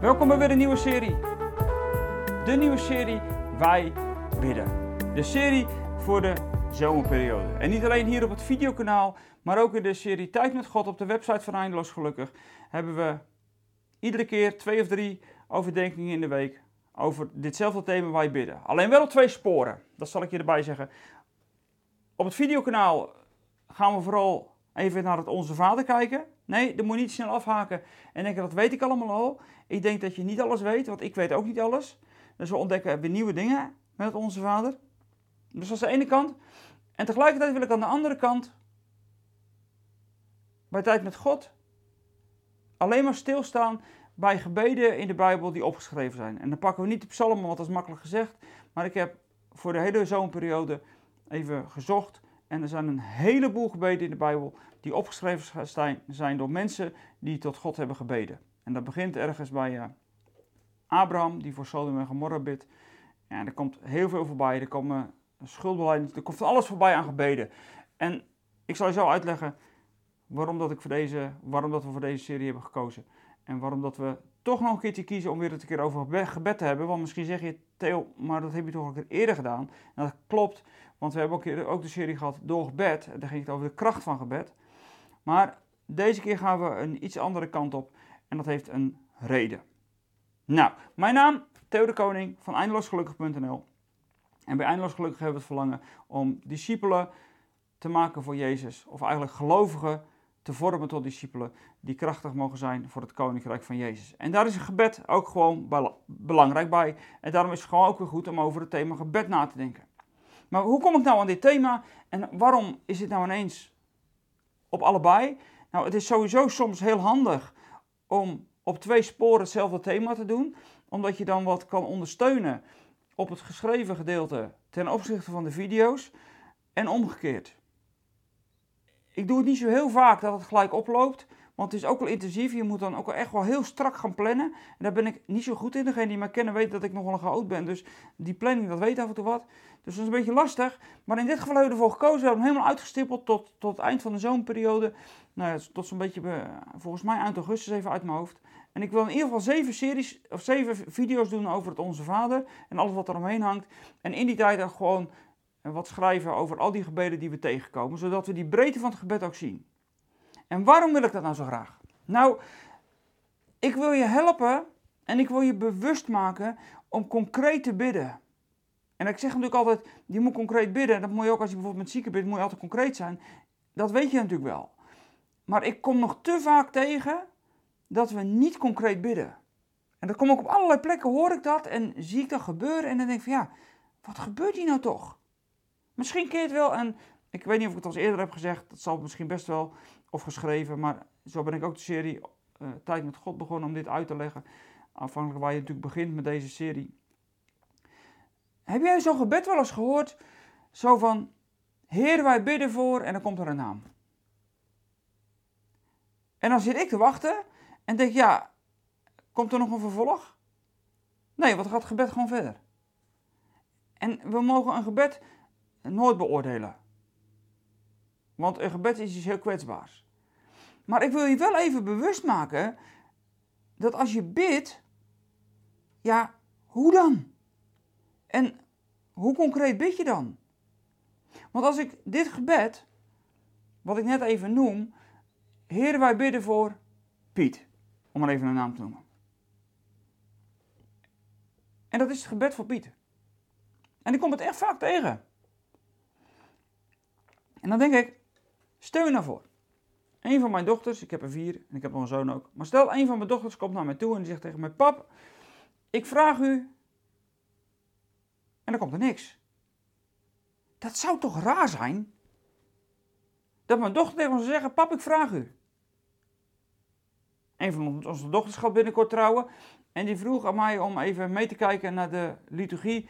Welkom bij weer een nieuwe serie. De nieuwe serie Wij Bidden. De serie voor de zomerperiode. En niet alleen hier op het videokanaal, maar ook in de serie Tijd met God op de website van Eindeloos Gelukkig hebben we iedere keer twee of drie overdenkingen in de week over ditzelfde thema Wij Bidden. Alleen wel op twee sporen, dat zal ik je erbij zeggen. Op het videokanaal gaan we vooral even naar het Onze Vader kijken. Nee, dan moet je niet snel afhaken en denken dat weet ik allemaal al. Ik denk dat je niet alles weet, want ik weet ook niet alles. Dus we ontdekken weer nieuwe dingen met Onze Vader. Dus dat is de ene kant. En tegelijkertijd wil ik aan de andere kant, bij tijd met God, alleen maar stilstaan bij gebeden in de Bijbel die opgeschreven zijn. En dan pakken we niet de psalmen, want dat is makkelijk gezegd. Maar ik heb voor de hele zomerperiode even gezocht. En er zijn een heleboel gebeden in de Bijbel die opgeschreven zijn door mensen die tot God hebben gebeden. En dat begint ergens bij uh, Abraham, die voor Sodom en Gomorra bidt. En er komt heel veel voorbij. Er komen schuldbeleid, er komt alles voorbij aan gebeden. En ik zal je zo uitleggen waarom, dat ik voor deze, waarom dat we voor deze serie hebben gekozen. En waarom dat we toch nog een keertje kiezen om weer het een keer over gebed te hebben. Want misschien zeg je, Theo, maar dat heb je toch al een keer eerder gedaan. Dat klopt, want we hebben ook, ook de serie gehad door gebed. Daar ging het over de kracht van gebed. Maar deze keer gaan we een iets andere kant op. En dat heeft een reden. Nou, mijn naam, Theo de Koning van eindeloosgelukkig.nl. En bij Eindeloos Gelukkig hebben we het verlangen om discipelen te maken voor Jezus. Of eigenlijk gelovigen te vormen tot discipelen die krachtig mogen zijn voor het koninkrijk van Jezus. En daar is een gebed ook gewoon belangrijk bij. En daarom is het gewoon ook weer goed om over het thema gebed na te denken. Maar hoe kom ik nou aan dit thema en waarom is dit nou ineens op allebei? Nou, het is sowieso soms heel handig om op twee sporen hetzelfde thema te doen, omdat je dan wat kan ondersteunen op het geschreven gedeelte ten opzichte van de video's en omgekeerd. Ik doe het niet zo heel vaak dat het gelijk oploopt, want het is ook wel intensief. Je moet dan ook echt wel heel strak gaan plannen. En daar ben ik niet zo goed in. Degene die mij kennen weet dat ik nog wel een chaot ben. Dus die planning, dat weet af en toe wat. Dus dat is een beetje lastig. Maar in dit geval hebben we ervoor gekozen. Hem helemaal uitgestippeld tot, tot het eind van de zomerperiode. Nou ja, tot zo'n beetje, eh, volgens mij eind augustus even uit mijn hoofd. En ik wil in ieder geval zeven series of zeven video's doen over het Onze Vader en alles wat er omheen hangt. En in die tijd ook gewoon wat schrijven over al die gebeden die we tegenkomen, zodat we die breedte van het gebed ook zien. En waarom wil ik dat nou zo graag? Nou, ik wil je helpen en ik wil je bewust maken om concreet te bidden. En ik zeg natuurlijk altijd, je moet concreet bidden. Dat moet je ook als je bijvoorbeeld met zieken bidt, moet je altijd concreet zijn. Dat weet je natuurlijk wel. Maar ik kom nog te vaak tegen dat we niet concreet bidden. En dat kom ook op allerlei plekken, hoor ik dat en zie ik dat gebeuren. En dan denk ik van ja, wat gebeurt hier nou toch? Misschien keer het wel, en ik weet niet of ik het al eerder heb gezegd, dat zal misschien best wel, of geschreven, maar zo ben ik ook de serie uh, Tijd met God begonnen om dit uit te leggen. Afhankelijk waar je natuurlijk begint met deze serie. Heb jij zo'n gebed wel eens gehoord? Zo van, Heer, wij bidden voor, en dan komt er een naam. En dan zit ik te wachten en denk, ja, komt er nog een vervolg? Nee, want dan gaat het gebed gewoon verder. En we mogen een gebed nooit beoordelen. Want een gebed is iets heel kwetsbaars. Maar ik wil je wel even bewust maken dat als je bidt, ja, hoe dan? En hoe concreet bid je dan? Want als ik dit gebed, wat ik net even noem, Heer, wij bidden voor Piet, om maar even een naam te noemen. En dat is het gebed voor Piet. En ik kom het echt vaak tegen. En dan denk ik, stel je nou voor. Een van mijn dochters, ik heb er vier en ik heb nog een zoon ook. Maar stel, een van mijn dochters komt naar mij toe en die zegt tegen mij: Pap, ik vraag u. En dan komt er niks. Dat zou toch raar zijn? Dat mijn dochter tegen me zou zeggen: Pap, ik vraag u. Een van onze dochters gaat binnenkort trouwen. En die vroeg aan mij om even mee te kijken naar de liturgie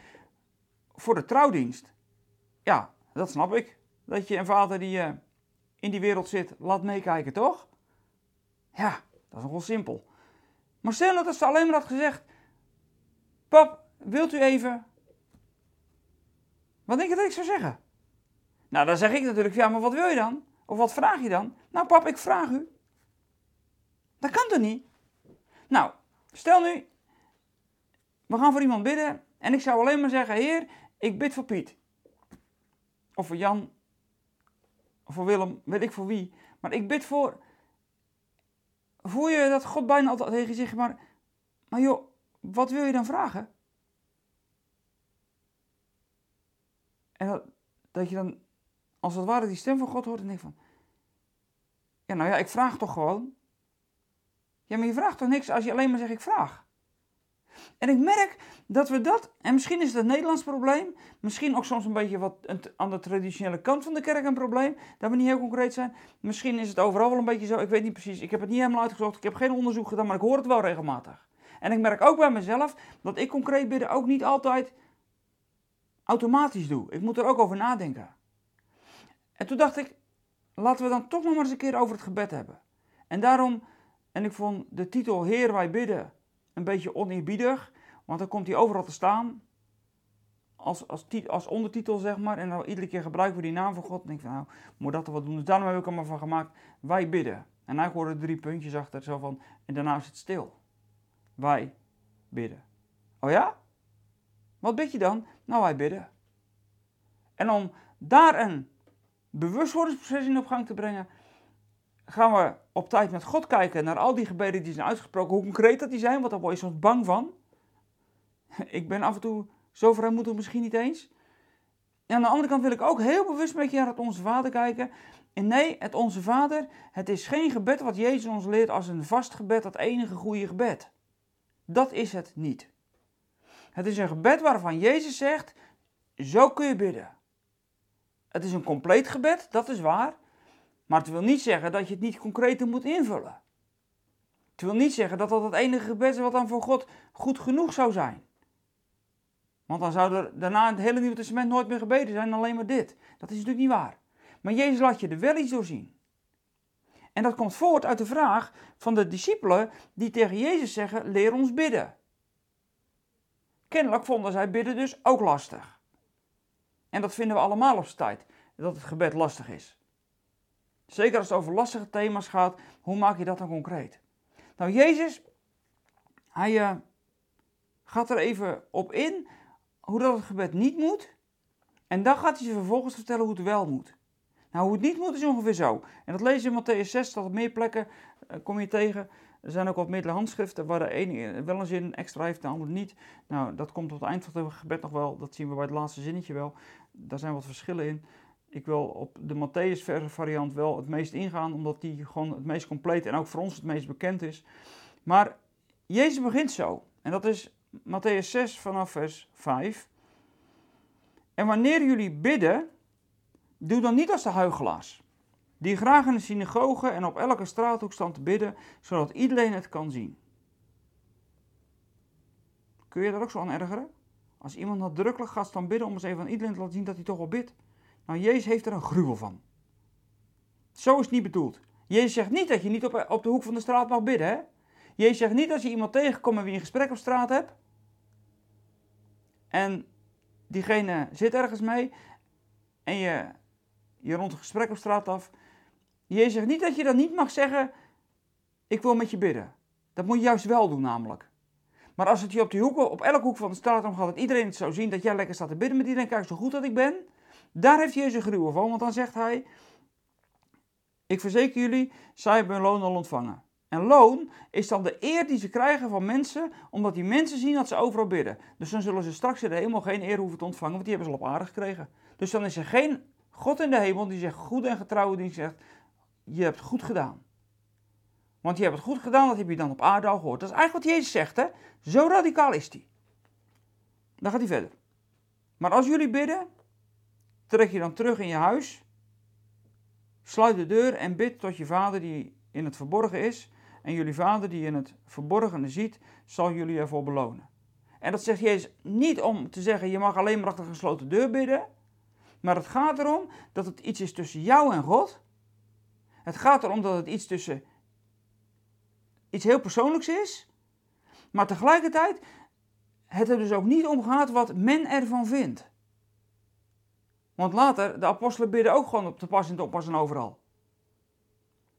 voor de trouwdienst. Ja, dat snap ik. Dat je een vader die uh, in die wereld zit, laat meekijken, toch? Ja, dat is nogal simpel. Maar stel dat ze alleen maar had gezegd: Pap, wilt u even. Wat denk je dat ik zou zeggen? Nou, dan zeg ik natuurlijk: Ja, maar wat wil je dan? Of wat vraag je dan? Nou, pap, ik vraag u. Dat kan toch niet? Nou, Stel nu, we gaan voor iemand bidden en ik zou alleen maar zeggen, Heer, ik bid voor Piet. Of voor Jan, voor Willem, weet ik voor wie. Maar ik bid voor. Voel je dat God bijna altijd tegen je zegt, maar, maar joh, wat wil je dan vragen? En dat, dat je dan als het ware die stem van God hoort en denkt van, ja nou ja, ik vraag toch gewoon. Ja, maar je vraagt toch niks als je alleen maar zegt ik vraag. En ik merk dat we dat, en misschien is het een Nederlands probleem, misschien ook soms een beetje wat aan de traditionele kant van de kerk een probleem, dat we niet heel concreet zijn. Misschien is het overal wel een beetje zo, ik weet niet precies, ik heb het niet helemaal uitgezocht, ik heb geen onderzoek gedaan, maar ik hoor het wel regelmatig. En ik merk ook bij mezelf dat ik concreet bidden ook niet altijd automatisch doe. Ik moet er ook over nadenken. En toen dacht ik, laten we dan toch nog maar eens een keer over het gebed hebben. En daarom, en ik vond de titel Heer wij bidden een beetje oneerbiedig, want dan komt hij overal te staan. Als, als, als ondertitel, zeg maar. En dan iedere keer gebruiken we die naam van God. En denk ik van, nou, moet dat er wat doen. Dus daarom heb ik er maar van gemaakt, wij bidden. En worden er drie puntjes achter, zo van, en daarna is het stil. Wij bidden. Oh ja? Wat bid je dan? Nou, wij bidden. En om daar een bewustwordingsproces in op gang te brengen, gaan we op tijd met God kijken naar al die gebeden die zijn uitgesproken, hoe concreet dat die zijn, want daar word je soms bang van. Ik ben af en toe zo vrijmoedig misschien niet eens. En aan de andere kant wil ik ook heel bewust met je naar het Onze Vader kijken. En nee, het Onze Vader, het is geen gebed wat Jezus ons leert als een vast gebed, dat enige goede gebed. Dat is het niet. Het is een gebed waarvan Jezus zegt, zo kun je bidden. Het is een compleet gebed, dat is waar. Maar het wil niet zeggen dat je het niet concreter moet invullen. Het wil niet zeggen dat dat het enige gebed is wat dan voor God goed genoeg zou zijn. Want dan zou er daarna in het hele Nieuwe Testament nooit meer gebeden zijn, alleen maar dit. Dat is natuurlijk niet waar. Maar Jezus laat je er wel iets door zien. En dat komt voort uit de vraag van de discipelen die tegen Jezus zeggen: leer ons bidden. Kennelijk vonden zij bidden dus ook lastig. En dat vinden we allemaal op zijn tijd, dat het gebed lastig is. Zeker als het over lastige thema's gaat, hoe maak je dat dan concreet? Nou, Jezus, hij uh, gaat er even op in hoe dat het gebed niet moet. En dan gaat hij ze vervolgens vertellen hoe het wel moet. Nou, hoe het niet moet is ongeveer zo. En dat lees je in Matthäus 6, dat op meer plekken uh, kom je tegen. Er zijn ook wat meerdere handschriften waar de ene wel een zin extra heeft, de andere niet. Nou, dat komt op het eind van het gebed nog wel. Dat zien we bij het laatste zinnetje wel. Daar zijn wat verschillen in. Ik wil op de Matthäus variant wel het meest ingaan, omdat die gewoon het meest compleet en ook voor ons het meest bekend is. Maar Jezus begint zo. En dat is Matthäus 6 vanaf vers 5. En wanneer jullie bidden, doe dan niet als de huigelaars die graag in de synagoge en op elke straathoek staan te bidden, zodat iedereen het kan zien. Kun je daar ook zo aan ergeren? Als iemand nadrukkelijk gaat staan bidden om eens even aan iedereen te laten zien dat hij toch wel bidt. Nou, Jezus heeft er een gruwel van. Zo is het niet bedoeld. Jezus zegt niet dat je niet op, op de hoek van de straat mag bidden. Hè? Jezus zegt niet als je iemand tegenkomt met wie een gesprek op straat hebt. En diegene zit ergens mee. En je, je rond een gesprek op straat af. Jezus zegt niet dat je dan niet mag zeggen, ik wil met je bidden. Dat moet je juist wel doen namelijk. Maar als het je op, op elke hoek van de straat om gaat, dat iedereen het zou zien dat jij lekker staat te bidden met iedereen, kijk zo goed dat ik ben. Daar heeft Jezus gruwel van, want dan zegt hij, ik verzeker jullie, zij hebben hun loon al ontvangen. En loon is dan de eer die ze krijgen van mensen, omdat die mensen zien dat ze overal bidden. Dus dan zullen ze straks in de hemel geen eer hoeven te ontvangen, want die hebben ze al op aarde gekregen. Dus dan is er geen God in de hemel die zegt, goed en getrouwe, die zegt, je hebt goed gedaan. Want je hebt het goed gedaan, dat heb je dan op aarde al gehoord. Dat is eigenlijk wat Jezus zegt, hè? Zo radicaal is hij. Dan gaat hij verder. Maar als jullie bidden, trek je dan terug in je huis, sluit de deur en bid tot je vader die in het verborgen is. En jullie vader die in het verborgene ziet, zal jullie ervoor belonen. En dat zegt Jezus niet om te zeggen, je mag alleen maar achter een gesloten deur bidden. Maar het gaat erom dat het iets is tussen jou en God. Het gaat erom dat het iets tussen iets heel persoonlijks is, maar tegelijkertijd het er dus ook niet om gaat wat men ervan vindt. Want later, de apostelen bidden ook gewoon op de pas en te oppassen overal.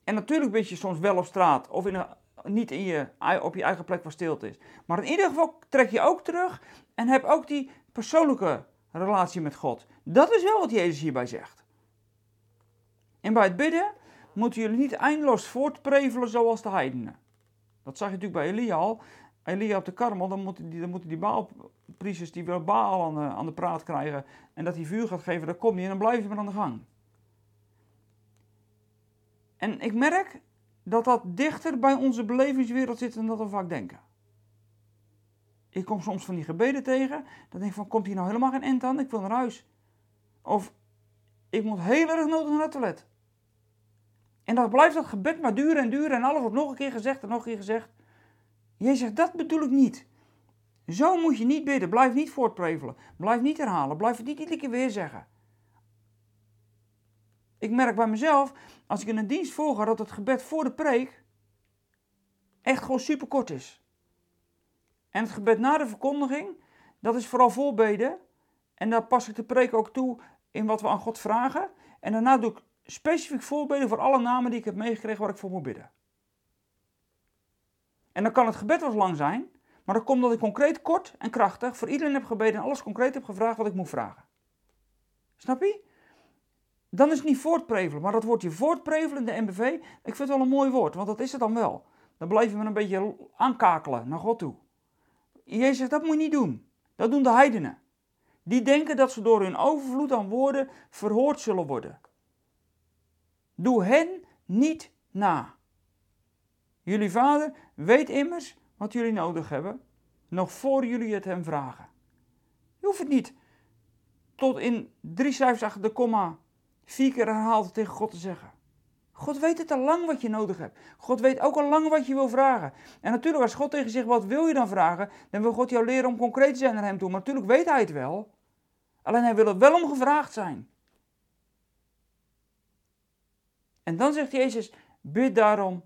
En natuurlijk bid je soms wel op straat of in een niet in je, op je eigen plek waar stilte is. Maar in ieder geval trek je ook terug en heb ook die persoonlijke relatie met God. Dat is wel wat Jezus hierbij zegt. En bij het bidden moeten jullie niet eindeloos voortprevelen zoals de heidenen. Dat zag je natuurlijk bij Elia al. Elia op de karmel, dan moeten die, dan moeten die Baalpriesters die wel Baal aan de, aan de praat krijgen en dat hij vuur gaat geven, dat komt niet en dan blijven ze maar aan de gang. En ik merk dat dat dichter bij onze belevingswereld zit dan dat we vaak denken. Ik kom soms van die gebeden tegen, dan denk ik van, komt hier nou helemaal geen end aan? Ik wil naar huis. Of, ik moet heel erg nodig naar het toilet. En dan blijft dat gebed maar duren en duren en alles wordt nog een keer gezegd en nog een keer gezegd. Jij zegt, dat bedoel ik niet. Zo moet je niet bidden. Blijf niet voortprevelen. Blijf niet herhalen. Blijf het niet iedere keer weer zeggen. Ik merk bij mezelf, als ik in een dienst volga, dat het gebed voor de preek echt gewoon super kort is. En het gebed na de verkondiging, dat is vooral voorbeden. En daar pas ik de preek ook toe in wat we aan God vragen. En daarna doe ik specifiek voorbeden voor alle namen die ik heb meegekregen waar ik voor moet bidden. En dan kan het gebed wel lang zijn, maar dat komt dat ik concreet, kort en krachtig voor iedereen heb gebeden en alles concreet heb gevraagd wat ik moet vragen. Snap je? Dan is het niet voortprevelen, maar dat woordje voortprevelen in de MBV, ik vind het wel een mooi woord, want dat is het dan wel. Dan blijven we een beetje aankakelen naar God toe. Jezus zegt, dat moet je niet doen. Dat doen de heidenen. Die denken dat ze door hun overvloed aan woorden verhoord zullen worden. Doe hen niet na. Jullie vader weet immers wat jullie nodig hebben, nog voor jullie het hem vragen. Je hoeft het niet tot in drie cijfers achter de komma vier keer herhaald tegen God te zeggen. God weet het al lang wat je nodig hebt. God weet ook al lang wat je wil vragen. En natuurlijk, als God tegen zegt, wat wil je dan vragen? Dan wil God jou leren om concreet te zijn naar hem toe. Maar natuurlijk weet hij het wel. Alleen hij wil er wel om gevraagd zijn. En dan zegt Jezus, bid daarom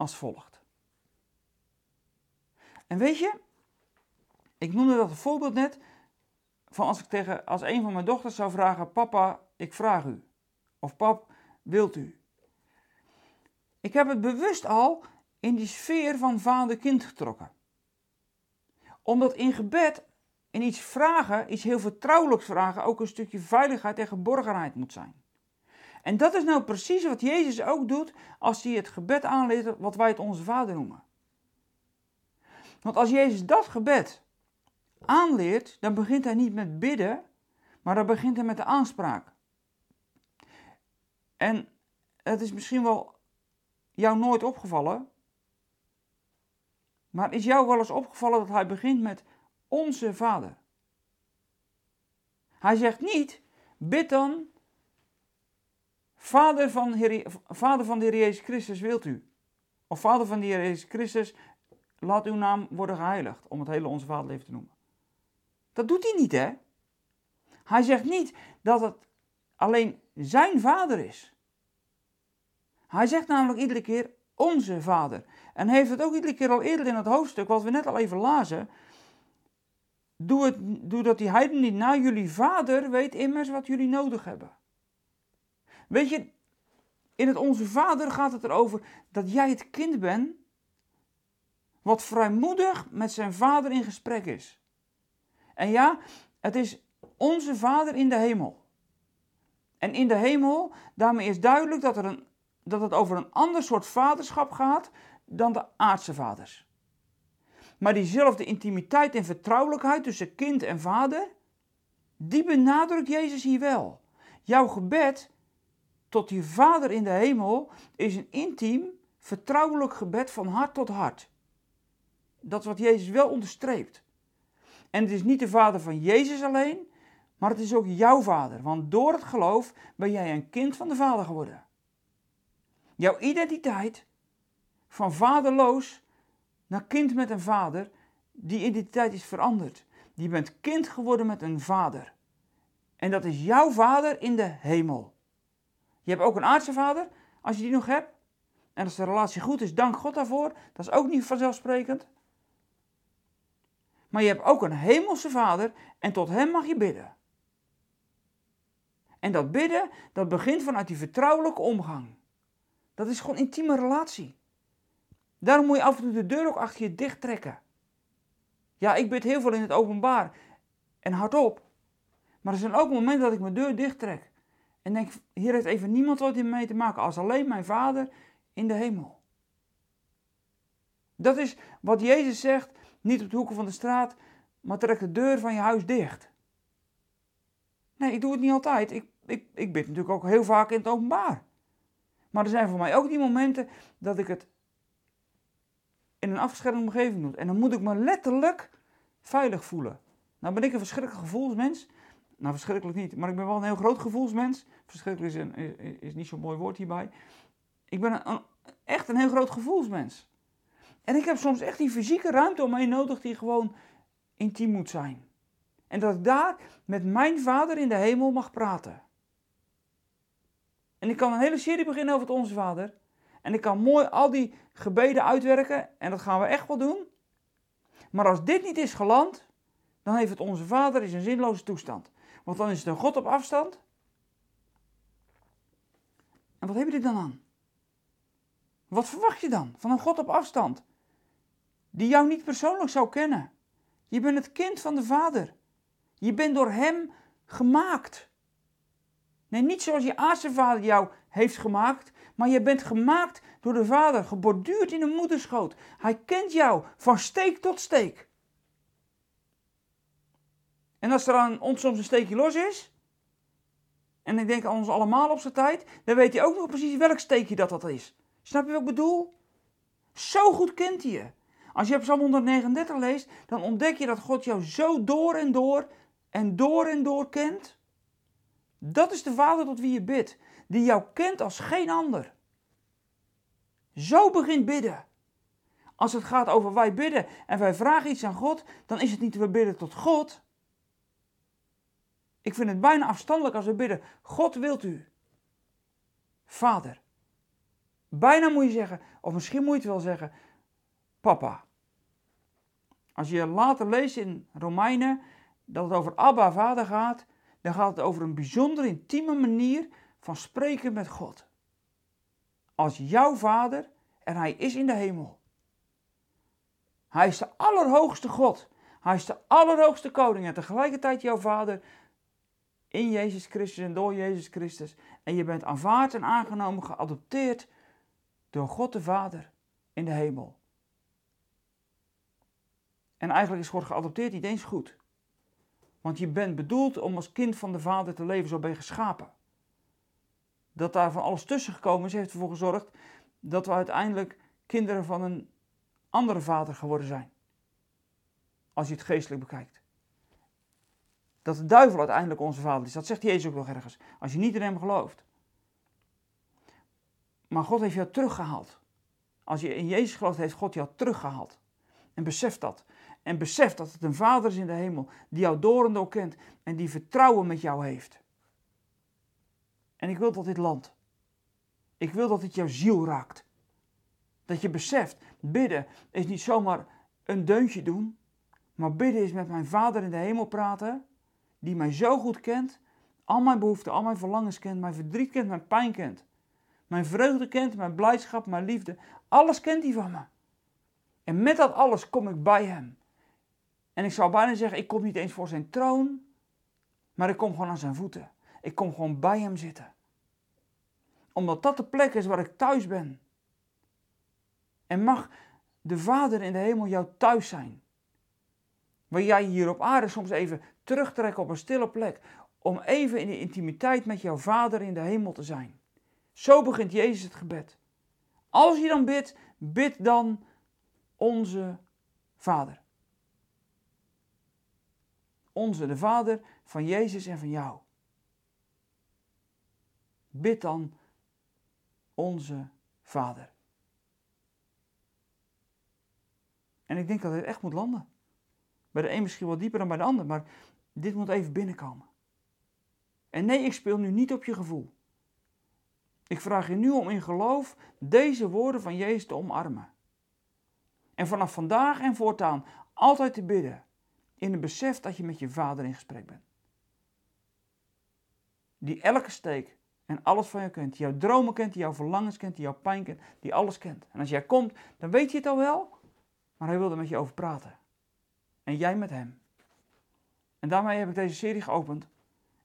als volgt. En weet je, ik noemde dat voorbeeld net van als ik tegen als een van mijn dochters zou vragen: Papa, ik vraag u. Of pap, wilt u? Ik heb het bewust al in die sfeer van vader-kind getrokken. Omdat in gebed, in iets vragen, iets heel vertrouwelijks vragen, ook een stukje veiligheid en geborgenheid moet zijn. En dat is nou precies wat Jezus ook doet als hij het gebed aanleert wat wij het onze Vader noemen. Want als Jezus dat gebed aanleert, dan begint hij niet met bidden, maar dan begint hij met de aanspraak. En het is misschien wel jou nooit opgevallen, maar is jou wel eens opgevallen dat hij begint met onze Vader? Hij zegt niet, bid dan Vader van, Vader van de Heer Jezus Christus wilt u. Of Vader van de Heer Jezus Christus, laat uw naam worden geheiligd. Om het hele Onze Vader even te noemen. Dat doet hij niet, hè? Hij zegt niet dat het alleen zijn vader is. Hij zegt namelijk iedere keer onze vader. En heeft het ook iedere keer al eerder in het hoofdstuk, wat we net al even lazen. Doe, het, doe dat die heiden niet na jullie vader weet immers wat jullie nodig hebben. Weet je, in het Onze Vader gaat het erover dat jij het kind bent wat vrijmoedig met zijn vader in gesprek is. En ja, het is onze vader in de hemel. En in de hemel, daarmee is duidelijk dat, er een, dat het over een ander soort vaderschap gaat dan de aardse vaders. Maar diezelfde intimiteit en vertrouwelijkheid tussen kind en vader, die benadrukt Jezus hier wel. Jouw gebed tot die Vader in de hemel is een intiem, vertrouwelijk gebed van hart tot hart. Dat is wat Jezus wel onderstreept. En het is niet de Vader van Jezus alleen, maar het is ook jouw Vader. Want door het geloof ben jij een kind van de Vader geworden. Jouw identiteit van vaderloos naar kind met een vader, die identiteit is veranderd. Je bent kind geworden met een vader. En dat is jouw vader in de hemel. Je hebt ook een aardse vader, als je die nog hebt. En als de relatie goed is, dank God daarvoor. Dat is ook niet vanzelfsprekend. Maar je hebt ook een hemelse vader en tot hem mag je bidden. En dat bidden, dat begint vanuit die vertrouwelijke omgang. Dat is gewoon intieme relatie. Daarom moet je af en toe de deur ook achter je dicht trekken. Ja, ik bid heel veel in het openbaar en hardop. Maar er zijn ook momenten dat ik mijn deur dicht trek. En denk, hier heeft even niemand wat mee te maken als alleen mijn vader in de hemel. Dat is wat Jezus zegt, niet op de hoeken van de straat, maar trek de deur van je huis dicht. Nee, ik doe het niet altijd. Ik, ik, ik bid natuurlijk ook heel vaak in het openbaar. Maar er zijn voor mij ook die momenten dat ik het in een afgeschermde omgeving doe. En dan moet ik me letterlijk veilig voelen. Nou ben ik een verschrikkelijk gevoelsmens. Nou, verschrikkelijk niet, maar ik ben wel een heel groot gevoelsmens. Verschrikkelijk is, een, is niet zo'n mooi woord hierbij. Ik ben een, echt een heel groot gevoelsmens. En ik heb soms echt die fysieke ruimte om mij nodig die gewoon intiem moet zijn. En dat ik daar met mijn vader in de hemel mag praten. En ik kan een hele serie beginnen over het Onze Vader. En ik kan mooi al die gebeden uitwerken. En dat gaan we echt wel doen. Maar als dit niet is geland, dan heeft het Onze Vader in een zinloze toestand. Want dan is het een God op afstand. En wat heb je er dan aan? Wat verwacht je dan van een God op afstand? Die jou niet persoonlijk zou kennen. Je bent het kind van de Vader. Je bent door Hem gemaakt. Nee, niet zoals je aardse vader jou heeft gemaakt, maar je bent gemaakt door de Vader, geborduurd in een moederschoot. Hij kent jou van steek tot steek. En als er aan ons soms een steekje los is, en ik denk aan ons allemaal op zijn tijd, dan weet hij ook nog precies welk steekje dat dat is. Snap je wat ik bedoel? Zo goed kent hij je. Als je Psalm 139 leest, dan ontdek je dat God jou zo door en door en door en door kent. Dat is de Vader tot wie je bidt, die jou kent als geen ander. Zo begint bidden. Als het gaat over wij bidden en wij vragen iets aan God, dan is het niet we bidden tot God. Ik vind het bijna afstandelijk als we bidden: God wilt u. Vader. Bijna moet je zeggen, of misschien moet je het wel zeggen: Papa. Als je later leest in Romeinen dat het over Abba, Vader gaat, dan gaat het over een bijzonder intieme manier van spreken met God. Als jouw Vader en Hij is in de hemel. Hij is de allerhoogste God. Hij is de allerhoogste koning en tegelijkertijd jouw Vader in Jezus Christus en door Jezus Christus. En je bent aanvaard en aangenomen, geadopteerd door God de Vader in de hemel. En eigenlijk is God geadopteerd niet eens goed. Want je bent bedoeld om als kind van de Vader te leven, zo ben je geschapen. Dat daar van alles tussen gekomen is, heeft ervoor gezorgd dat we uiteindelijk kinderen van een andere vader geworden zijn. Als je het geestelijk bekijkt. Dat de duivel uiteindelijk onze vader is. Dat zegt Jezus ook nog ergens. Als je niet in hem gelooft. Maar God heeft jou teruggehaald. Als je in Jezus gelooft, heeft God jou teruggehaald. En besef dat. En besef dat het een Vader is in de hemel die jou door en door kent en die vertrouwen met jou heeft. En ik wil dat dit land. Ik wil dat het jouw ziel raakt. Dat je beseft, bidden is niet zomaar een deuntje doen, maar bidden is met mijn Vader in de hemel praten, die mij zo goed kent, al mijn behoeften, al mijn verlangens kent, mijn verdriet kent, mijn pijn kent, mijn vreugde kent, mijn blijdschap, mijn liefde. Alles kent hij van me. En met dat alles kom ik bij hem. En ik zou bijna zeggen, ik kom niet eens voor zijn troon, maar ik kom gewoon aan zijn voeten. Ik kom gewoon bij hem zitten. Omdat dat de plek is waar ik thuis ben. En mag de Vader in de hemel jouw thuis zijn. Waar jij hier op aarde soms even terugtrekt op een stille plek. Om even in de intimiteit met jouw Vader in de hemel te zijn. Zo begint Jezus het gebed. Als je dan bidt, bid dan onze Vader onze, de Vader van Jezus en van jou. Bid dan onze Vader. En ik denk dat het echt moet landen. Bij de een misschien wel dieper dan bij de ander, maar dit moet even binnenkomen. En nee, ik speel nu niet op je gevoel. Ik vraag je nu om in geloof deze woorden van Jezus te omarmen. En vanaf vandaag en voortaan altijd te bidden in het besef dat je met je vader in gesprek bent. Die elke steek En alles van jou kent. Die jouw dromen kent, die jouw verlangens kent, die jouw pijn kent, die alles kent. En als jij komt, dan weet je het al wel, maar hij wil er met je over praten. En jij met hem. En daarmee heb ik deze serie geopend.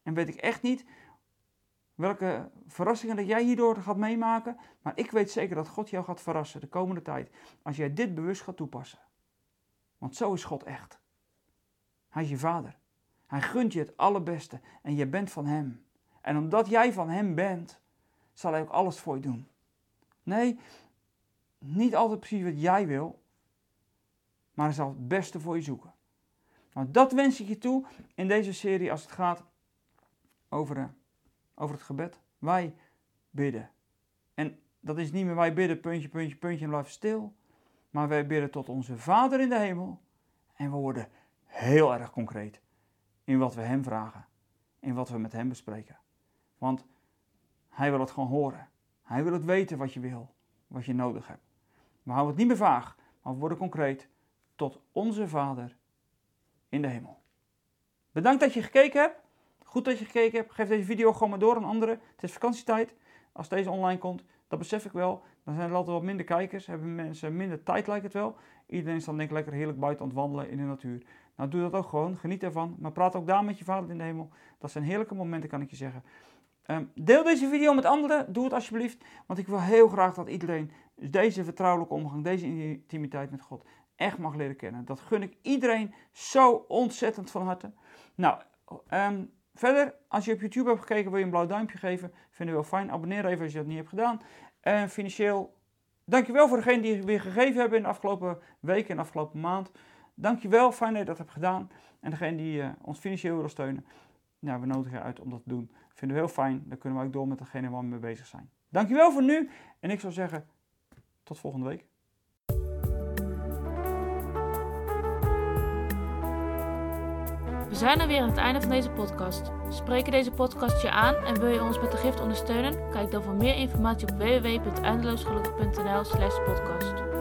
En weet ik echt niet welke verrassingen dat jij hierdoor gaat meemaken. Maar ik weet zeker dat God jou gaat verrassen de komende tijd. Als jij dit bewust gaat toepassen. Want zo is God echt. Hij is je vader. Hij gunt je het allerbeste en je bent van hem. En omdat jij van hem bent, zal hij ook alles voor je doen. Nee, niet altijd precies wat jij wil, maar hij zal het beste voor je zoeken. Maar dat wens ik je toe in deze serie als het gaat over, eh, over het gebed. Wij bidden. En dat is niet meer wij bidden, puntje, puntje, puntje en blijven stil. Maar wij bidden tot onze Vader in de hemel. En we worden heel erg concreet in wat we Hem vragen. In wat we met Hem bespreken. Want Hij wil het gewoon horen. Hij wil het weten wat je wil, wat je nodig hebt. We houden het niet meer vaag, maar we worden concreet tot onze Vader in de hemel. Bedankt dat je gekeken hebt. Goed dat je gekeken hebt. Geef deze video gewoon maar door aan anderen. Het is vakantietijd. Als deze online komt, dat besef ik wel. Dan zijn er altijd wat minder kijkers. Hebben mensen minder tijd, lijkt het wel. Iedereen is dan denk ik lekker heerlijk buiten aan wandelen in de natuur. Nou, doe dat ook gewoon. Geniet ervan. Maar praat ook daar met je vader in de hemel. Dat zijn heerlijke momenten, kan ik je zeggen. Um, deel deze video met anderen. Doe het alsjeblieft. Want ik wil heel graag dat iedereen deze vertrouwelijke omgang, deze intimiteit met God echt mag leren kennen. Dat gun ik iedereen zo ontzettend van harte. Nou, um, verder, als je op YouTube hebt gekeken, wil je een blauw duimpje geven. Vinden we wel fijn. Abonneer even als je dat niet hebt gedaan. En financieel, dankjewel voor degene die weer gegeven hebben in de afgelopen weken en de afgelopen maand. Dankjewel, fijn dat je dat hebt gedaan. En degene die uh, ons financieel wil steunen, nou, we nodigen je uit om dat te doen. Vinden we heel fijn. Dan kunnen we ook door met degene waar we mee bezig zijn. Dankjewel voor nu. En ik zou zeggen, tot volgende week. We zijn er weer aan het einde van deze podcast. Spreken deze podcast je aan en wil je ons met de gift ondersteunen? Kijk dan voor meer informatie op www.eindeloosgelukkig.nl slash podcast.